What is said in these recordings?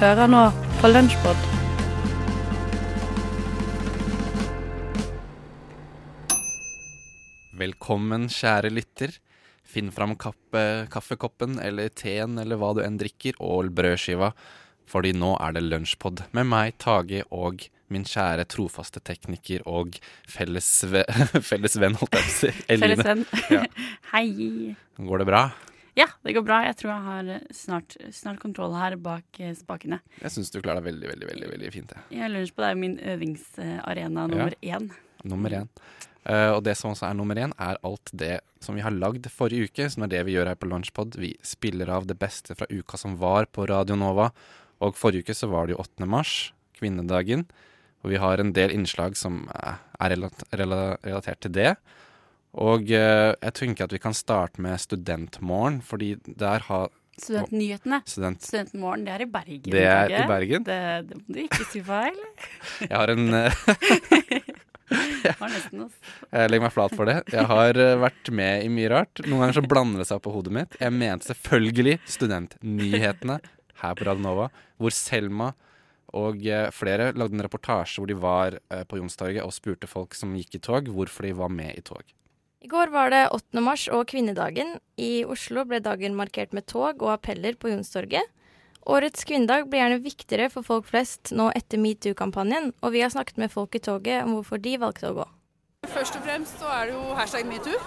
Hører nå på Lunsjpod. Velkommen, kjære lytter. Finn fram kaffekoppen eller teen eller hva du enn drikker, og brødskiva, fordi nå er det lunsjpod med meg, Tage, og min kjære trofaste tekniker og felles, ve felles venn, holdt jeg på å si, Eline. Felles venn. Ja. Hei. Går det bra? Ja, det går bra. Jeg tror jeg har snart, snart kontroll her bak eh, spakene. Jeg syns du klarer deg veldig, veldig, veldig, veldig fint. jeg. Jeg lunsj på det er min øvingsarena nummer én. Nummer én. Uh, og det som også er nummer én, er alt det som vi har lagd forrige uke, som er det vi gjør her på Lunsjpod. Vi spiller av det beste fra uka som var på Radio Nova. Og forrige uke så var det jo 8. mars, kvinnedagen. Og vi har en del innslag som eh, er relatert til det. Og eh, jeg tenker at vi kan starte med Studentmorgen, fordi der har Studentnyhetene. student... Studentmorgen, det er i Bergen. Det er i Bergen. Det, det må du ikke si feil. Jeg har en eh. Jeg legger meg flat for det. Jeg har eh, vært med i mye rart. Noen ganger så blander det seg opp på hodet mitt. Jeg mente selvfølgelig Studentnyhetene her på Radionova, hvor Selma og eh, flere lagde en reportasje hvor de var på Youngstorget og spurte folk som gikk i tog, hvorfor de var med i tog. I går var det 8. mars og kvinnedagen. I Oslo ble dagen markert med tog og appeller på Jonstorget. Årets kvinnedag blir gjerne viktigere for folk flest nå etter metoo-kampanjen, og vi har snakket med folk i toget om hvorfor de valgte å gå. Først og fremst så er det jo hashtag metoo.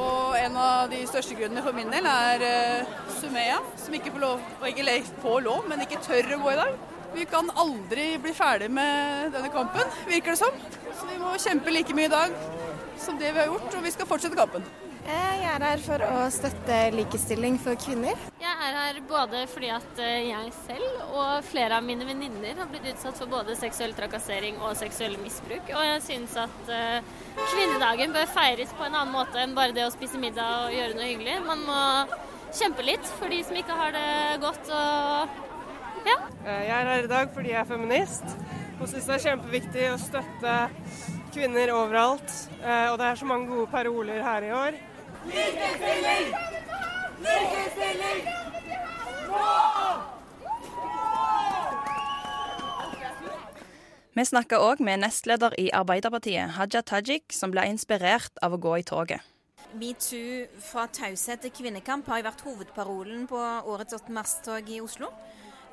Og en av de største grunnene for min del er uh, Sumeya, som ikke får lov, ikke får lov, men ikke tør å gå i dag. Vi kan aldri bli ferdig med denne kampen, virker det som. Så vi må kjempe like mye i dag som det vi har gjort, og vi skal fortsette kampen. Jeg er her for å støtte likestilling for kvinner. Jeg er her både fordi at eh, jeg selv og flere av mine venninner har blitt utsatt for både seksuell trakassering og seksuell misbruk. Og jeg syns at eh, kvinnedagen bør feires på en annen måte enn bare det å spise middag og gjøre noe hyggelig. Man må kjempe litt for de som ikke har det godt og ja. Eh, Jeg er her i dag fordi jeg er feminist og syns det er kjempeviktig å støtte kvinner overalt. Eh, Og det er så mange gode paroler her i år. Vi snakka òg med nestleder i Arbeiderpartiet, Haja Tajik, som ble inspirert av å gå i toget. Metoo fra taushet til kvinnekamp har jo vært hovedparolen på årets 8. mars-tog i Oslo.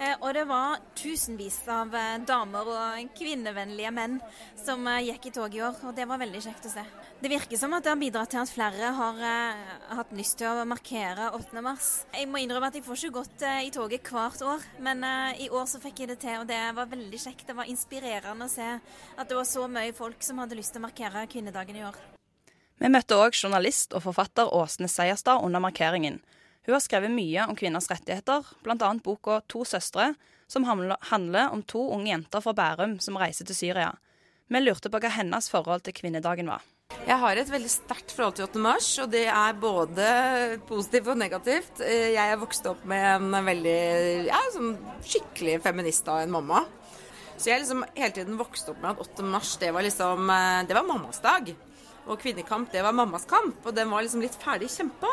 Eh, Og det var tusenvis av eh, damer og kvinnevennlige menn som eh, gikk i tog i år, og det var veldig kjekt å se. Det virker som at det har bidratt til at flere har hatt lyst til å markere 8. mars. Jeg må innrømme at jeg får ikke gått i toget hvert år, men i år så fikk jeg det til, og det var veldig kjekt. Det var inspirerende å se at det var så mye folk som hadde lyst til å markere kvinnedagen i år. Vi møtte òg journalist og forfatter Åsne Seierstad under markeringen. Hun har skrevet mye om kvinners rettigheter, bl.a. boka To søstre, som handler om to unge jenter fra Bærum som reiser til Syria. Vi lurte på hva hennes forhold til kvinnedagen var. Jeg har et veldig sterkt forhold til 8. mars, og det er både positivt og negativt. Jeg er vokst opp med en veldig ja, sånn skikkelig feminist av en mamma. Så jeg har liksom hele tiden vokst opp med at 8. mars det var liksom eh, Det var mammas dag. Og kvinnekamp det var mammas kamp, og den var liksom litt ferdig kjempa.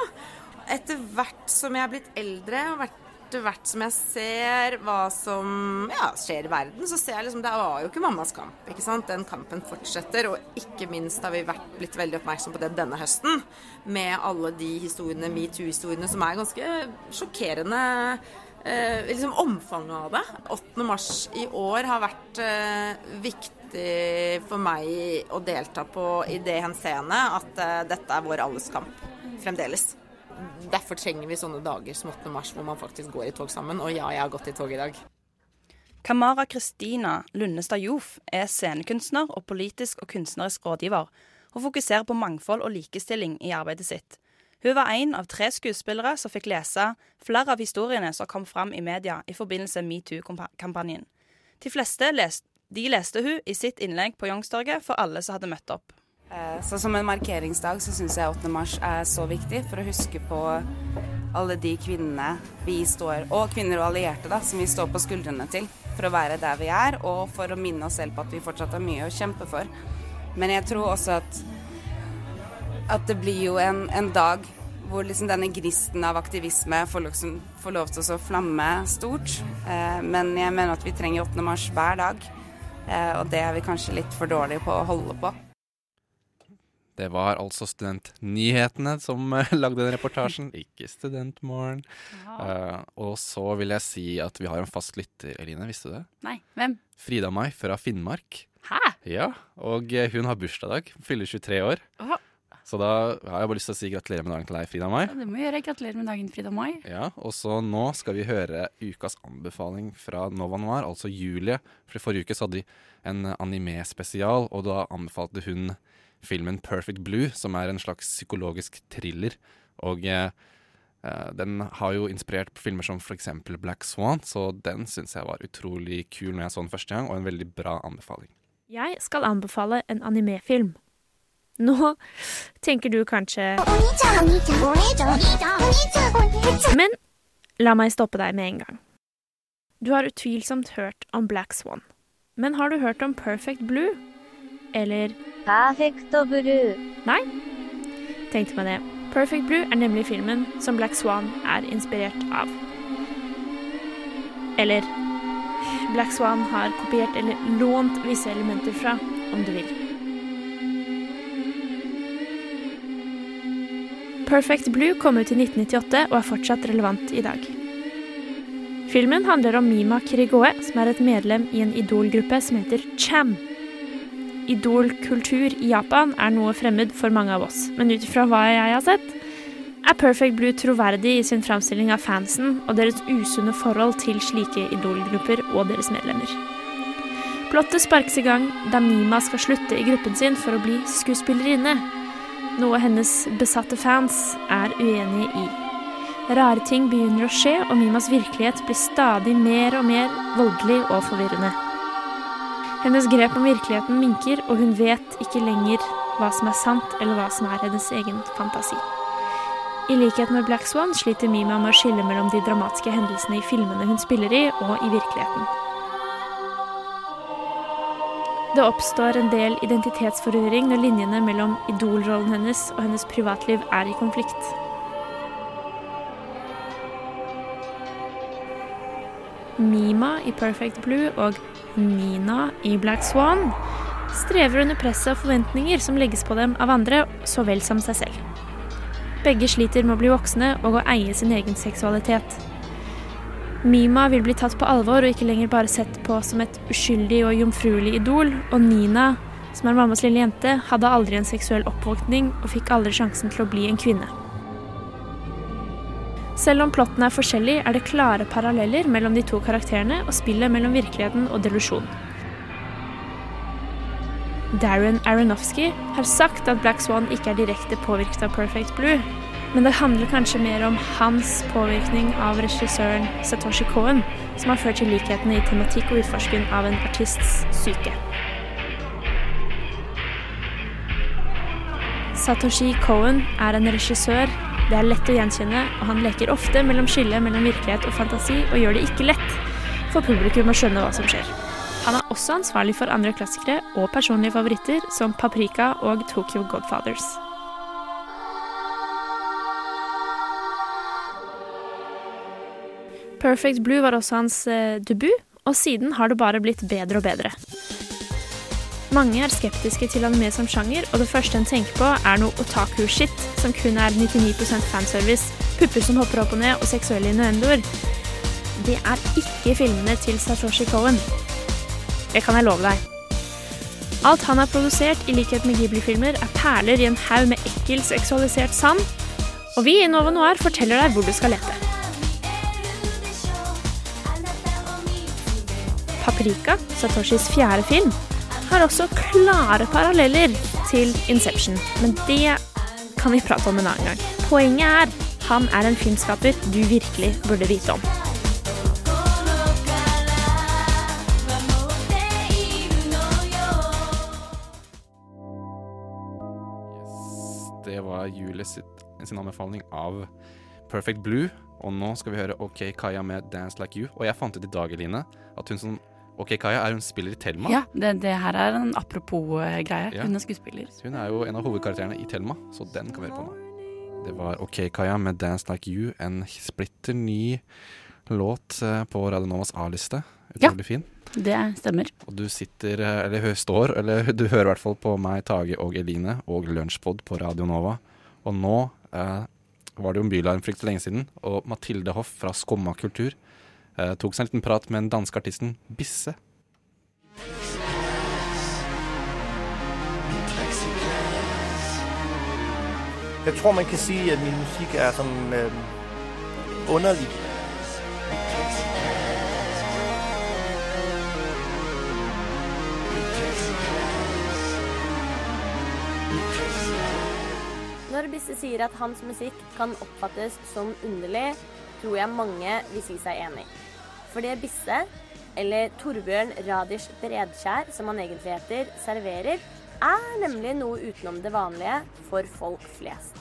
Etter hvert som jeg er blitt eldre, og etter hvert som jeg ser hva som ja, skjer i verden, så ser jeg liksom det var jo ikke mammas kamp. ikke sant? Den kampen fortsetter, og ikke minst har vi vært, blitt veldig oppmerksom på det denne høsten. Med alle de historiene, metoo-historiene, som er ganske sjokkerende. Eh, liksom omfanget av det. 8. mars i år har vært eh, viktig for meg å delta på i det henseende at eh, dette er vår alles kamp fremdeles. Derfor trenger vi sånne dager som 8. mars hvor man faktisk går i tog sammen. Og ja, jeg har gått i tog i dag. Kamara Kristina Lundestad Jof er scenekunstner og politisk og kunstnerisk rådgiver, og fokuserer på mangfold og likestilling i arbeidet sitt. Hun var en av tre skuespillere som fikk lese flere av historiene som kom fram i media i forbindelse med metoo-kampanjen. De fleste leste, de leste hun i sitt innlegg på Youngstorget for alle som hadde møtt opp. Eh, Så som en markeringsdag så syns jeg 8. mars er så viktig for å huske på alle de kvinnene vi står, og kvinner og allierte da, som vi står på skuldrene til for å være der vi er, og for å minne oss selv på at vi fortsatt har mye å kjempe for. Men jeg tror også at, at det blir jo en, en dag hvor liksom denne gnisten av aktivisme får, liksom, får lov til å flamme stort. Eh, men jeg mener at vi trenger 8. mars hver dag, eh, og det er vi kanskje litt for dårlige på å holde på. Det var altså Studentnyhetene som uh, lagde den reportasjen, ikke Studentmorgen. Uh, og så vil jeg si at vi har en fast lytter, Eline. Visste du det? Nei, hvem? Frida Mai fra Finnmark. Hæ? Ja, og uh, hun har bursdag i dag. Fyller 23 år. Åh. Så da har jeg bare lyst til å si gratulerer med dagen til deg, Frida Mai. Ja, det må gjøre. Gratulerer med dagen, Frida Mai. Ja, og så nå skal vi høre ukas anbefaling fra Nova Noir, altså Julie. For i forrige uke så hadde de en anime-spesial, og da anbefalte hun filmen Perfect Blue, som er en slags psykologisk thriller. Og eh, eh, den har jo inspirert på filmer som f.eks. Black Swan, så den syns jeg var utrolig kul når jeg så den første gang, og en veldig bra anbefaling. Jeg skal anbefale en animefilm. Nå tenker du kanskje Men la meg stoppe deg med en gang. Du har utvilsomt hørt om Black Swan. Men har du hørt om Perfect Blue? Eller Perfect Blue. Nei? Tenkte meg det. Perfect Blue er nemlig filmen som Black Swan er inspirert av. Eller Black Swan har kopiert eller lånt visse elementer fra, om du vil. Perfect Blue kom ut i 1998 og er fortsatt relevant i dag. Filmen handler om Mima Kirigoe, som er et medlem i en idolgruppe som heter Cham. Idolkultur i Japan er noe fremmed for mange av oss, men ut ifra hva jeg har sett, er Perfect Blue troverdig i sin framstilling av fansen og deres usunne forhold til slike idolgrupper og deres medlemmer. Plottet sparkes i gang da Mima skal slutte i gruppen sin for å bli skuespillerinne, noe hennes besatte fans er uenige i. Rare ting begynner å skje, og Mimas virkelighet blir stadig mer og mer voldelig og forvirrende. Hennes grep om virkeligheten minker, og hun vet ikke lenger hva som er sant, eller hva som er hennes egen fantasi. I likhet med Black Swan sliter Mima med å skille mellom de dramatiske hendelsene i filmene hun spiller i, og i virkeligheten. Det oppstår en del identitetsforvirring når linjene mellom idolrollen hennes og hennes privatliv er i konflikt. Mima i Perfect Blue og Nina i Black Swan strever under presset og forventninger som legges på dem av andre så vel som seg selv. Begge sliter med å bli voksne og å eie sin egen seksualitet. Mima vil bli tatt på alvor og ikke lenger bare sett på som et uskyldig og jomfruelig idol, og Nina, som er mammas lille jente, hadde aldri en seksuell oppvåkning og fikk aldri sjansen til å bli en kvinne. Selv om plottene er forskjellige, er det klare paralleller mellom de to karakterene og spillet mellom virkeligheten og delusjon. Darren Aronofsky har sagt at Black Swan ikke er direkte påvirket av Perfect Blue, men det handler kanskje mer om hans påvirkning av regissøren Satoshi Cohen, som har ført til likhetene i tematikk og utforsken av en artists syke. Satoshi Cohen er en regissør det er lett å gjenkjenne, og han leker ofte mellom skillet mellom virkelighet og fantasi, og gjør det ikke lett for publikum å skjønne hva som skjer. Han er også ansvarlig for andre klassikere og personlige favoritter som Paprika og Tokyo Godfathers. Perfect Blue var også hans eh, debut, og siden har det bare blitt bedre og bedre. Mange er skeptiske til anime som sjanger, og det første en tenker på, er noe otaku-shit, som kun er 99% fanservice, pupper som hopper opp og ned, og seksuelle innuendoer. Det er ikke filmene til Satoshi Cohen. Det kan jeg love deg. Alt han har produsert, i likhet med Ghibli-filmer, er perler i en haug med ekkel, seksualisert sand, og vi i Nova Noir forteller deg hvor du skal lete. Paprika, Satoshis fjerde film, har også klare paralleller til Inception, men det kan vi prate om en annen gang. Poenget er han er en filmskaper du virkelig burde vite om. Det var Julie sin anbefaling av Perfect Blue. Og nå skal vi høre OK Kaya med 'Dance Like You'. Og jeg fant ut i dag, Eline, at hun som OK Kaja, er hun spiller i Thelma. Ja, det, det her er en apropos-greie. Ja. Hun er skuespiller. Hun er jo en av hovedkarakterene i Thelma, så den kan vi høre på nå. Det var OK Kaja med 'Dance Like You', en splitter ny låt eh, på Radio Novas A-liste. Utrolig fin. Det stemmer. Og du sitter, eh, eller står, eller du hører i hvert fall på meg, Tage og Eline og Lunsjpod på Radio Nova. Og nå eh, var det jo en bylarm for ikke så lenge siden, og Mathilde Hoff fra Skumma kultur eh, tok seg en liten prat med den danske artisten Bisse. Jeg tror, man kan si at min musikk er sånn øh, underlig. Når Bisse sier at hans musikk kan oppfattes som underlig, tror jeg mange vil si seg enig. For det Bisse, eller Torbjørn Radish Bredkjær som han egentlig heter, serverer, er nemlig noe utenom det vanlige for folk flest.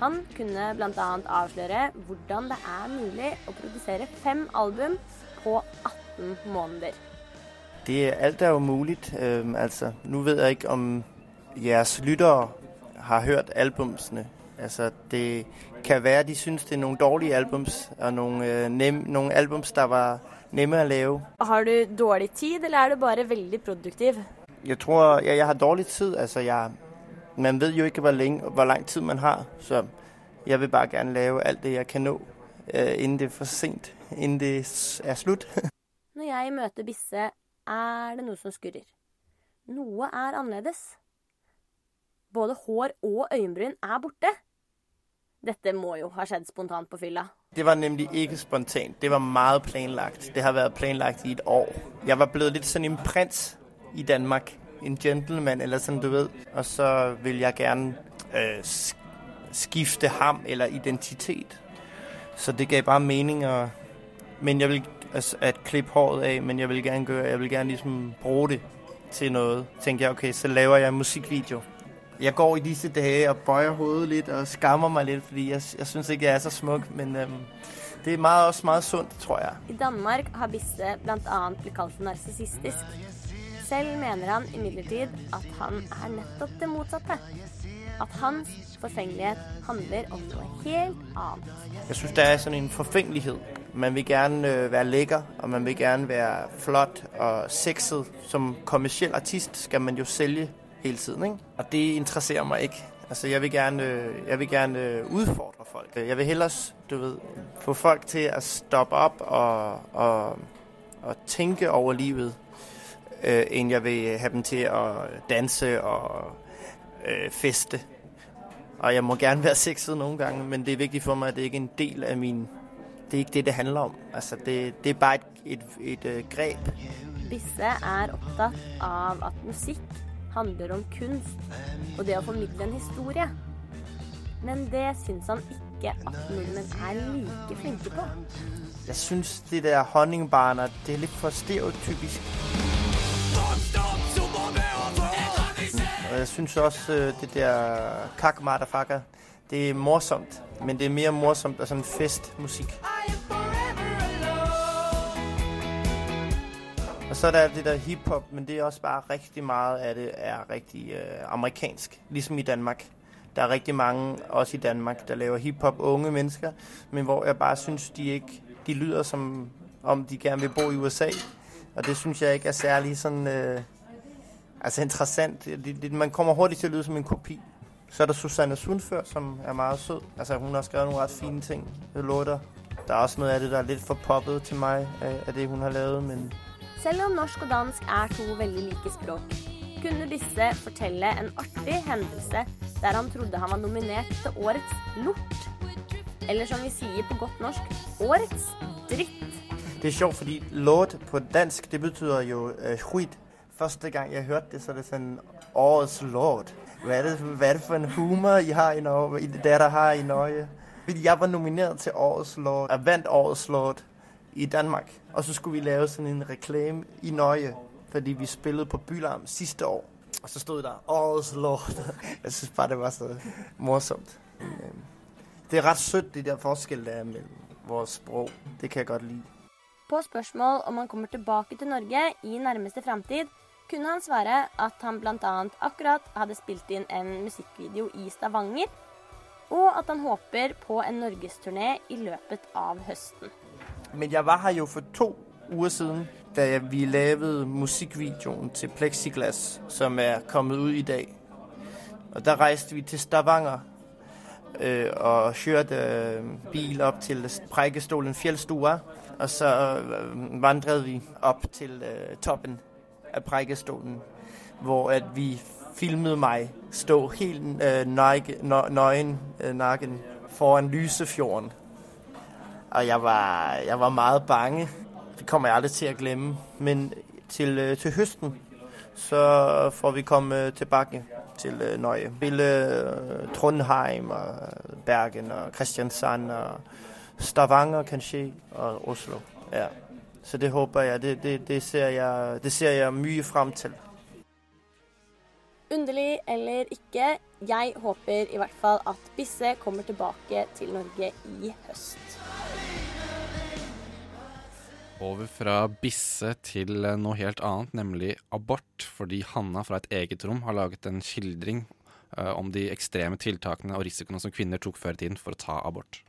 Han kunne bl.a. avsløre hvordan det er mulig å produsere fem album på 18 måneder. Det alt er jo mulig. Altså, nå ved jeg ikke, om jeres lyttere har hørt albumsene. Altså, det kan være, de synes, det er nogle dårlige albums, og nogle, øh, nem, nogle albums, der var nemme at lave. Har du dårlig tid, eller er du bare veldig produktiv? Jeg tror, ja, jeg har dårlig tid. Altså, jeg, man vet jo ikke, hvor, lenge, hvor lang tid man har, så jeg vil bare gerne lave alt det, jeg kan nå, øh, inden det er for sent, inden det er slut. Når jeg møter Bisse, er det noe som skurrer. Noe er annerledes. Både hår og øyenbryn er borte. Dette må jo ha skjedd spontant på fylla. Det var nemlig ikke spontant. Det var meget planlagt. Det har vært planlagt i et år. Jeg var blevet litt sånn en prins i Danmark. En gentleman, eller sånn du ved. Og så vil jeg gerne øh, skifte ham eller identitet. Så det gav bare mening at, men jeg vil altså, klippe håret av, men jeg vil gerne gøre, jeg vil gerne liksom bruke det til noe. Tænkte jeg, ok, så laver jeg en musikvideo. Jeg går i disse dage og bøjer hovedet litt og skammer meg litt, fordi jeg, jeg synes ikke, jeg er så smuk, men øhm, det er meget, også meget sunt, tror jeg. I Danmark har Bisse bl.a. blitt kalt for narsissistisk. Selv mener han imidlertid at han er nettopp det motsatte. At hans forfengelighet handler om noe helt annet. Jeg synes, det er sånn en forfengelighet. Man vil gerne øh, være lekker, og man vil gerne være flott og sexet. Som kommersiell artist skal man jo sælge hele tiden, ikke? Og det interesserer meg ikke. Altså, jeg vil gerne, øh, jeg vil gerne øh, udfordre folk. Jeg vil hellere, få folk til å stoppe opp og, og, og tænke over livet, øh, end jeg vil ha dem til å danse og øh, feste. Og jeg må gerne være sexet noen ganger, men det er viktig for meg at det ikke er en del av min... Det er ikke det, det handler om. Altså, det, det er bare et, et, et, et greb. Bisse er opptatt av at musikk handler om kunst og det å formidle en historie. Men det syns han ikke at nordmenn er like flinke på. Jeg synes, det der honningbarna, det er litt for stereotypisk. Jeg synes også, øh, det der kak motherfucker, det er morsomt. Men det er mer morsomt og sånn festmusik. Og så er der det der hiphop, men det er også bare rigtig meget af det er rigtig øh, amerikansk. Ligesom i Danmark. Der er rigtig mange, også i Danmark, der laver hiphop unge mennesker, men hvor jeg bare synes, de ikke de lyder som om de gerne vil bo i USA. Og det synes jeg ikke er særlig sådan, øh, altså interessant. Man kommer hurtigt til at lyde som en kopi. Så er der Susanne Sundfør, som er meget sød. Altså hun har skrevet nogle ret fine ting. Jeg låter. Der er også noget af det, der er lidt for poppet til mig, af, af det hun har lavet, men Selv om norsk og dansk er to veldig like språk, kunne Bisse fortelle en artig hendelse der han trodde han var nominert til Årets lort. Eller som vi sier på godt norsk, Årets dritt. Det er sjovt, fordi lort på dansk, det betyr jo øh, skit. Første gang jeg hørte det, så det sånn, årets lort. Hva er, det, hva er det for en humor, I har i Norge, I har i Norge? Jeg var nominert til årets lort, Jeg vant årets lort i Danmark. Og så skulle vi lave sådan en reklame i Norge, fordi vi spillede på Bylarm sidste år. Og så stod der, årets lort. Jeg synes bare, det var så morsomt. Det er ret sødt, de der forskelle, der er mellem vores sprog. Det kan jeg godt lide. På spørsmål om han kommer tilbake til Norge i nærmeste framtid, kunne han svare at han bl.a. akkurat hadde spilt inn en musikkvideo i Stavanger. og at han håper på en norgesturné i løpet av høsten. Men jeg var her jo for to uger siden, da vi lavede musikkvideoen til Plexiglas, som er kommet ut i dag. Og der reiste vi til Stavanger øh, og kjørte øh, bil opp til Preikestolen fjellstua. Og så øh, vandret vi opp til øh, toppen av Preikestolen, hvor at vi filmet meg stå helt øh, nøgen, nøgen, øh, foran Lysefjorden. Og jeg var, jeg var meget bange. Det kommer jeg aldri til å glemme. Men til, øh, til høsten så får vi komme tilbake til øh, Norge. Ville øh, Trondheim og Bergen og Kristiansand og Stavanger kanskje, og Oslo. Ja. Så det håper jeg. Det, det, det, ser jeg, det ser jeg mye frem til. Underlig eller ikke, jeg håper i hvert fall at Bisse kommer tilbake til Norge i høst. Over fra bisse til noe helt annet, nemlig abort, fordi Hanna fra et eget rom har laget en skildring uh, om de ekstreme tiltakene og risikoene som kvinner tok før i tiden for å ta abort.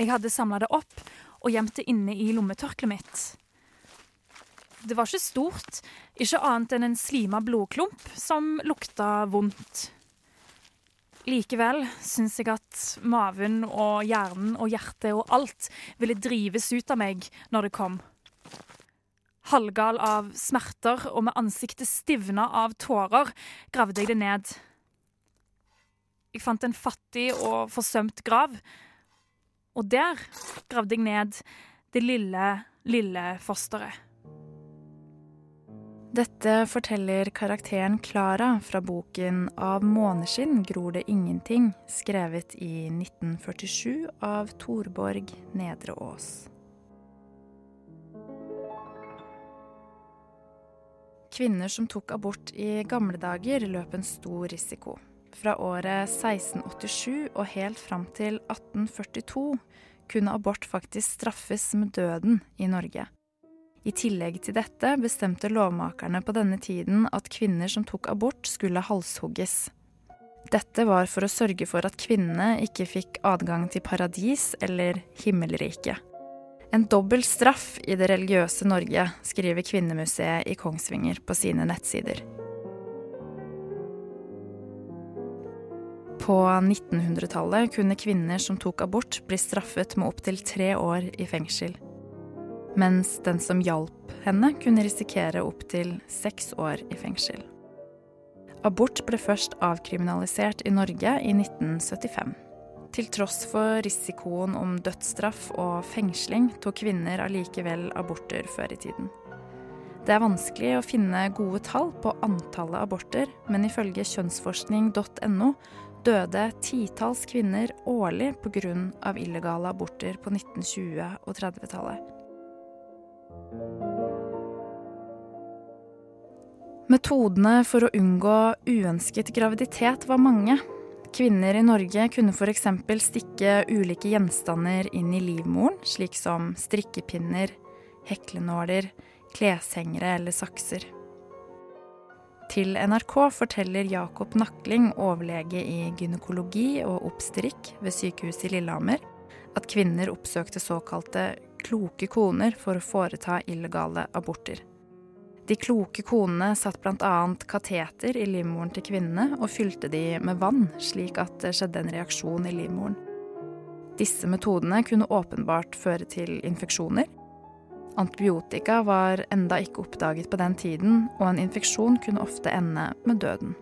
Jeg hadde samla det opp og gjemt det inne i lommetørkleet mitt. Det var ikke stort, ikke annet enn en slima blodklump som lukta vondt. Likevel syns jeg at maven og hjernen og hjertet og alt ville drives ut av meg når det kom. Halvgal av smerter og med ansiktet stivna av tårer gravde jeg det ned. Jeg fant en fattig og forsømt grav, og der gravde jeg ned det lille, lille fosteret. Dette forteller karakteren Klara fra boken 'Av måneskinn gror det ingenting', skrevet i 1947 av Torborg Nedre Ås. Kvinner som tok abort i gamle dager, løp en stor risiko. Fra året 1687 og helt fram til 1842 kunne abort faktisk straffes med døden i Norge. I tillegg til dette bestemte lovmakerne på denne tiden at kvinner som tok abort, skulle halshogges. Dette var for å sørge for at kvinnene ikke fikk adgang til paradis eller himmelriket. En dobbel straff i det religiøse Norge, skriver Kvinnemuseet i Kongsvinger på sine nettsider. På 1900-tallet kunne kvinner som tok abort, bli straffet med opptil tre år i fengsel. Mens den som hjalp henne, kunne risikere opptil seks år i fengsel. Abort ble først avkriminalisert i Norge i 1975. Til tross for risikoen om dødsstraff og fengsling, tok kvinner allikevel aborter før i tiden. Det er vanskelig å finne gode tall på antallet aborter, men ifølge kjønnsforskning.no døde titalls kvinner årlig pga. illegale aborter på 1920- og 30-tallet. Metodene for å unngå uønsket graviditet var mange. Kvinner i Norge kunne f.eks. stikke ulike gjenstander inn i livmoren, slik som strikkepinner, heklenåler, kleshengere eller sakser. Til NRK forteller Jakob Nakling, overlege i gynekologi og oppstrikk ved sykehuset i Lillehammer, at kvinner oppsøkte såkalte kloke koner for å foreta illegale aborter. De kloke konene satt bl.a. kateter i livmoren til kvinnene og fylte de med vann, slik at det skjedde en reaksjon i livmoren. Disse metodene kunne åpenbart føre til infeksjoner. Antibiotika var enda ikke oppdaget på den tiden, og en infeksjon kunne ofte ende med døden.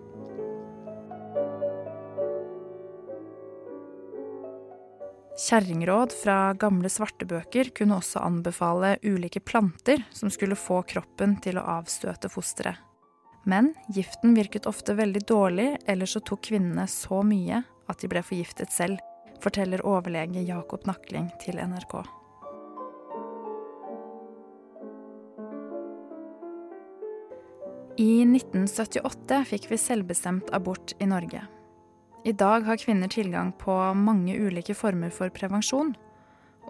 Kjerringråd fra gamle svartebøker kunne også anbefale ulike planter som skulle få kroppen til å avstøte fosteret. Men giften virket ofte veldig dårlig, eller så tok kvinnene så mye at de ble forgiftet selv, forteller overlege Jakob Nakling til NRK. I 1978 fikk vi selvbestemt abort i Norge. I dag har kvinner tilgang på mange ulike former for prevensjon.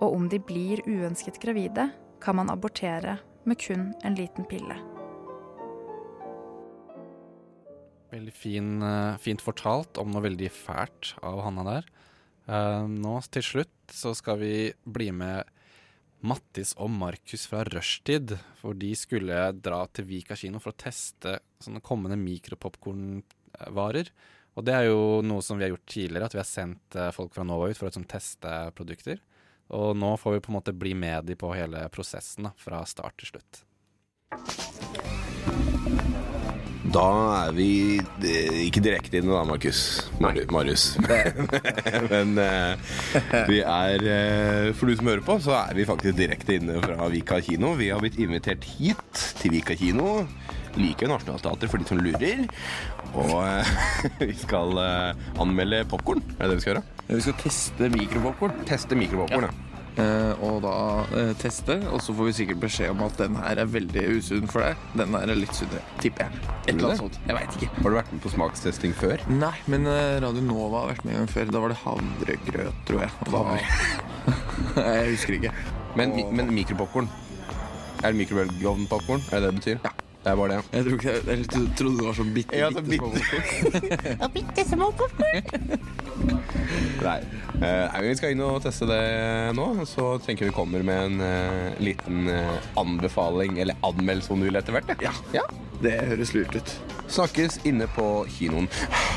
Og om de blir uønsket gravide, kan man abortere med kun en liten pille. Veldig fin, eh, fint fortalt om noe veldig fælt av Hanna der. Eh, nå til slutt så skal vi bli med Mattis og Markus fra Rushtid. For de skulle dra til Vika kino for å teste sånne kommende mikropopkornvarer. Og det er jo noe som vi har gjort tidligere, at vi har sendt eh, folk fra Nova ut for å sånn, teste produkter. Og nå får vi på en måte bli med de på hele prosessen, da, fra start til slutt. Da er vi eh, ikke direkte inne da, Markus. Mar- Marius. Men uh, vi er uh, For du som hører på, så er vi faktisk direkte inne fra Vika kino. Vi har blitt invitert hit til Vika kino. Like ved Nationaltheatret for de som lurer. Og eh, vi skal eh, anmelde popkorn. Er det det vi skal gjøre? Vi skal teste mikropopkorn. Teste mikropopkorn, ja. Uh, og da uh, teste, og så får vi sikkert beskjed om at den her er veldig usunn for deg. Den her er litt sunnere, tipper jeg. Et eller annet sånt. Jeg veit ikke. Har du vært med på smakstesting før? Nei, men uh, Radio Nova har vært med en gang før. Da var det havregrøt, tror jeg. Og da... jeg husker ikke. Men, mi- men mikropopkorn? Er det mikrobølgeovnpopkorn? Er det det det betyr? Ja. Det er bare det. Jeg, tror ikke, jeg jeg trodde det var så bitte, Ja, så bitte små bitte små Nei. Eh, vi skal inn og teste det nå. Så tenker vi kommer med en eh, liten eh, anbefaling, eller anmeldelse om du vil etter hvert. Ja. ja. Det høres lurt ut. Snakkes inne på kinoen.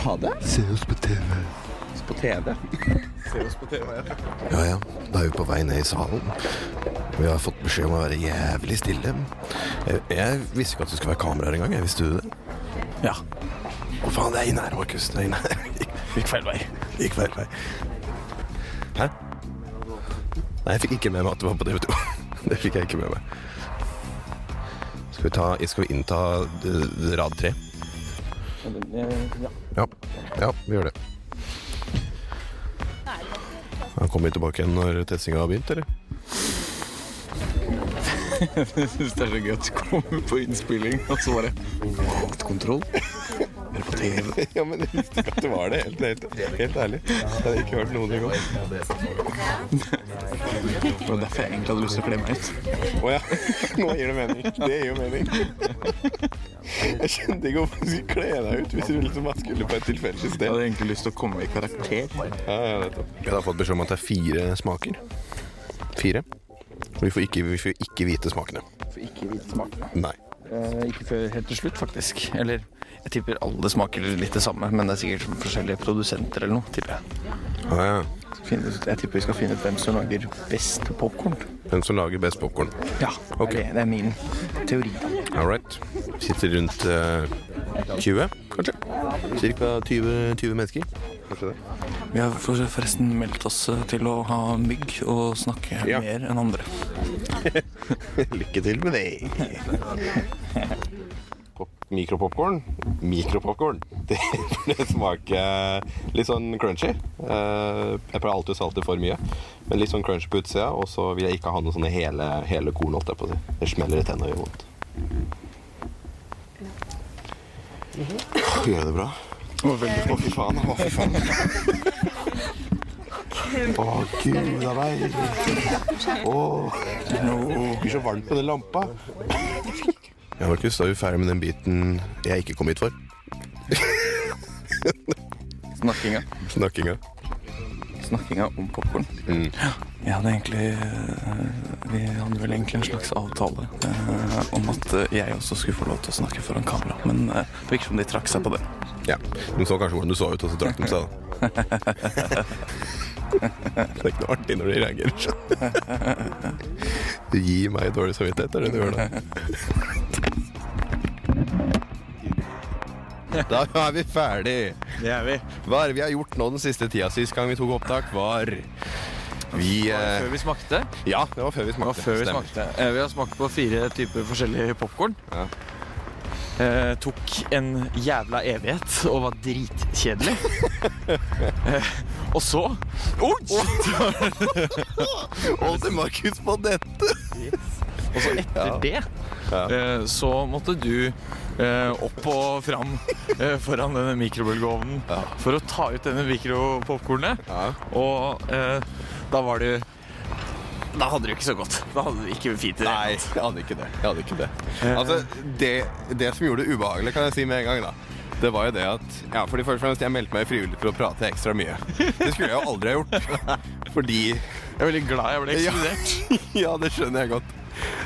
Ha det. Se oss på TV. På TV. Se oss på TV. Ja ja, da er vi på vei ned i salen. Vi har fått beskjed om å være jævlig stille. Jeg, jeg visste ikke at det skulle være kameraer engang. Visste du det? Ja. Å faen, det er inne her, Markus. Det er inne her. Gikk feil vei. Gikk feil vei. Hæ? Nei, jeg fikk ikke med meg at det var på TV2. Det fikk jeg ikke med meg. Skal vi, ta, skal vi innta eh, rad tre? Ja. Ja. ja, vi gjør det. Han kommer tilbake igjen når testinga har begynt, eller? Jeg syns det er så gøy at du kommer på innspilling, og så bare Kontroll. Er på TV? ja, men jeg visste ikke at det var det. Helt, helt, helt ærlig. Jeg hadde ikke hørt noe i går. Det var derfor jeg egentlig hadde lyst til å kle meg ut. Å ja. Nå gir det mening. Det gir jo mening. Jeg skjønte ikke hvorfor du skulle kle deg ut hvis du liksom skulle på et tilfeldig sted. Jeg hadde egentlig lyst til å komme i karakter. Ja, ja. Jeg har fått beskjed om at det er fire smaker. Fire. Vi får ikke, vi får ikke vite smakene. Får ikke vite smakene. Nei. Eh, ikke før helt til slutt, faktisk. Eller jeg tipper alle smaker litt det samme, men det er sikkert forskjellige produsenter eller noe, tipper jeg. Ah, ja. Jeg tipper vi skal finne ut hvem som lager best popkorn. Hvem som lager best popkorn? Ja, okay. det, er min teori. All right. Sitter rundt eh, 20, kanskje? Cirka 20, 20 mennesker. Kanskje det. Vi har forresten meldt oss eh, til å ha mygg og snakke Ja. mer enn andre. Lykke til med det. Mikropopkorn. Mikropopkorn. Det det smaker litt sånn crunchy. Eh, Jeg pleier alltid å salte for mye, men litt sånn crunchy på utsida. Og så vil jeg ikke ha noen sånne hele, hele korn, holdt jeg på å si. Det smeller i tennene og gjør vondt. Gjør jeg det bra? Å, fy faen. Å, fy faen. Å, gud a meg. Å, det blir så varmt på den lampa. Ja, Markus, da er vi ferdig med den biten jeg ikke kom hit for. Snakkinga. Snakkinga. Snakkinga om popkorn. Mm. Jeg hadde egentlig eh, Vi hadde vel egentlig en slags avtale eh, om at eh, jeg også skulle få lov til å snakke foran kamera, men eh, det virker som de trakk seg på det. Ja, De så kanskje hvordan du så ut, og så trakk de seg. da. Det er ikke noe artig når de reagerer sånn. Du gir meg dårlig samvittighet, er det du gjør da? Da er vi ferdig. Det er vi. Hva er det vi har gjort nå den siste tida? Sist gang vi tok opptak, var vi var Før vi smakte? Ja, det var før vi Det var smakte. før vi smakte. Eh, Vi har smakt på fire typer forskjellig popkorn. Eh, tok en jævla evighet og var dritkjedelig. eh, og så Oi! Hold til Markus på dette! yes. Og så etter Ja. det eh, så måtte du eh, opp og fram eh, foran denne mikrobølgeovnen for å ta ut denne mikropopkornet. Og eh, da var du Da hadde du ikke så godt. Da hadde du ikke fint i det. Nei, jeg hadde ikke det. Jeg hadde ikke det. Altså, det, det som gjorde det ubehagelig, kan jeg si med en gang, da, Det var jo det at Ja, fordi først og fremst, jeg meldte meg frivillig til å prate ekstra mye. Det skulle jeg jo aldri ha gjort. Fordi Jeg er veldig glad jeg ble ekskludert. Ja, ja, det skjønner jeg godt.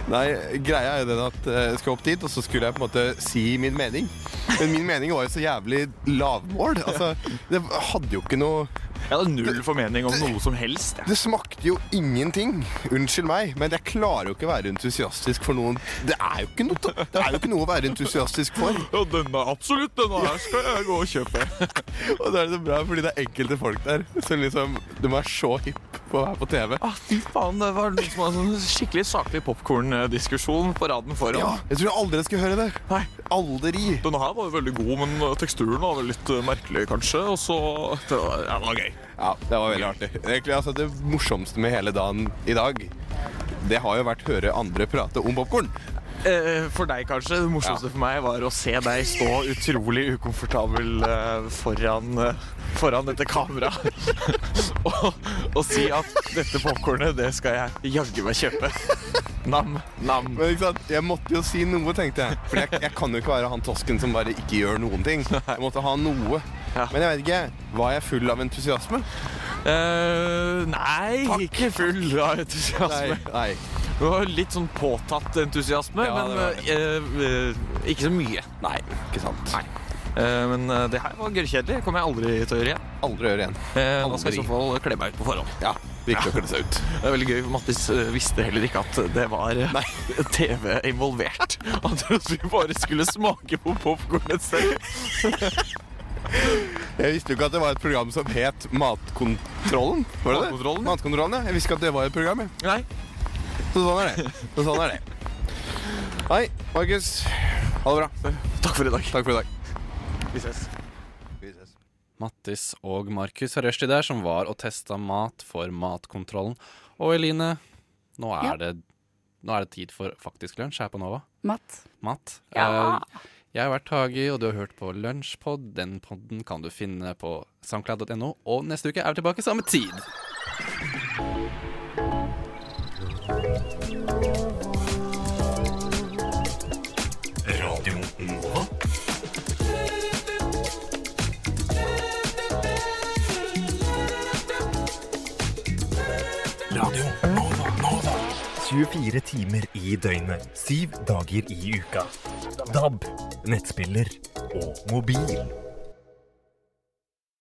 Nei, greia er jo den at eh, jeg skal opp dit, og så skulle jeg på en måte si min mening. Men min mening var jo så jævlig lavmål. Altså, det hadde jo ikke noe Jeg hadde null formening om noe som helst. Det smakte jo ingenting. Unnskyld meg, men jeg klarer jo ikke å være entusiastisk for noen Det er jo ikke noe, det er jo ikke noe å være entusiastisk for. Ja, denne, absolutt. Denne her skal jeg gå og kjøpe. Og da er det så bra, fordi det er enkelte folk der som liksom De er så hipp på å være på TV. Ah, fy faen, det var liksom en sånn skikkelig saklig popkorndiskusjon på raden foran. Ja, jeg tror aldri jeg skulle høre det. Nei. Aldri. Denne her var jo veldig god, men teksturen var vel litt eh, merkelig, kanskje. Og så Det var, ja, det var gøy. Ja, det var veldig artig. Egentlig, altså, det morsomste med hele dagen i dag, det har jo vært høre andre prate om popkorn. Eh, for deg, kanskje. Det morsomste for meg var å se deg stå utrolig ukomfortabel eh, foran, eh, foran dette kameraet og, og si at dette popkornet, det skal jeg jaggu meg kjøpe. Nam, nam. Men ikke sant? Jeg måtte jo si noe, tenkte jeg. For jeg, jeg kan jo ikke være han tosken som bare ikke gjør noen ting. Jeg måtte ha noe. Men jeg vet ikke. Var jeg full av entusiasme? Eh, nei, ikke full av entusiasme. Nei, nei. Det var litt sånn påtatt entusiasme, Ja, men eh, eh, ikke så mye. Nei, ikke sant. Nei. Eh, men eh, det her var gørrkjedelig. kommer jeg aldri til å gjøre igjen. Aldri gjøre igjen. Eh, da skal jeg i så fall kle meg ut på forhånd. Ja, virkelig å kle seg ut. Det er veldig gøy, for Mattis eh, visste heller ikke at det var Nei. TV involvert. Han trodde vi bare skulle smake på popkornet selv. Jeg visste jo ikke at det var et program som het Matkontrollen. Var det Matkontrollen, det? Matkontrollen, ja. Jeg visste ikke at det var et program. Jeg. Nei. Så sånn er det. Så sånn er det. Hei, Markus. Ha det bra. Takk for i dag. Takk for i dag. Vi ses. Mattis og Markus har rushtid der, som var og testa mat for Matkontrollen. Og Eline, nå er, Ja. det, nå er det tid for faktisk lunsj her på Nova. Mat. Mat. Ja. Eh, jeg har vært Hagi, og du har hørt på Lunsjpod. Den podden kan du finne på soundcloud.no. Og neste uke er vi tilbake samme tid. Radio Nova. Radio Nova. Nova. 24 timer i døgnet, syv dager i uka. DAB, nettspiller og mobil.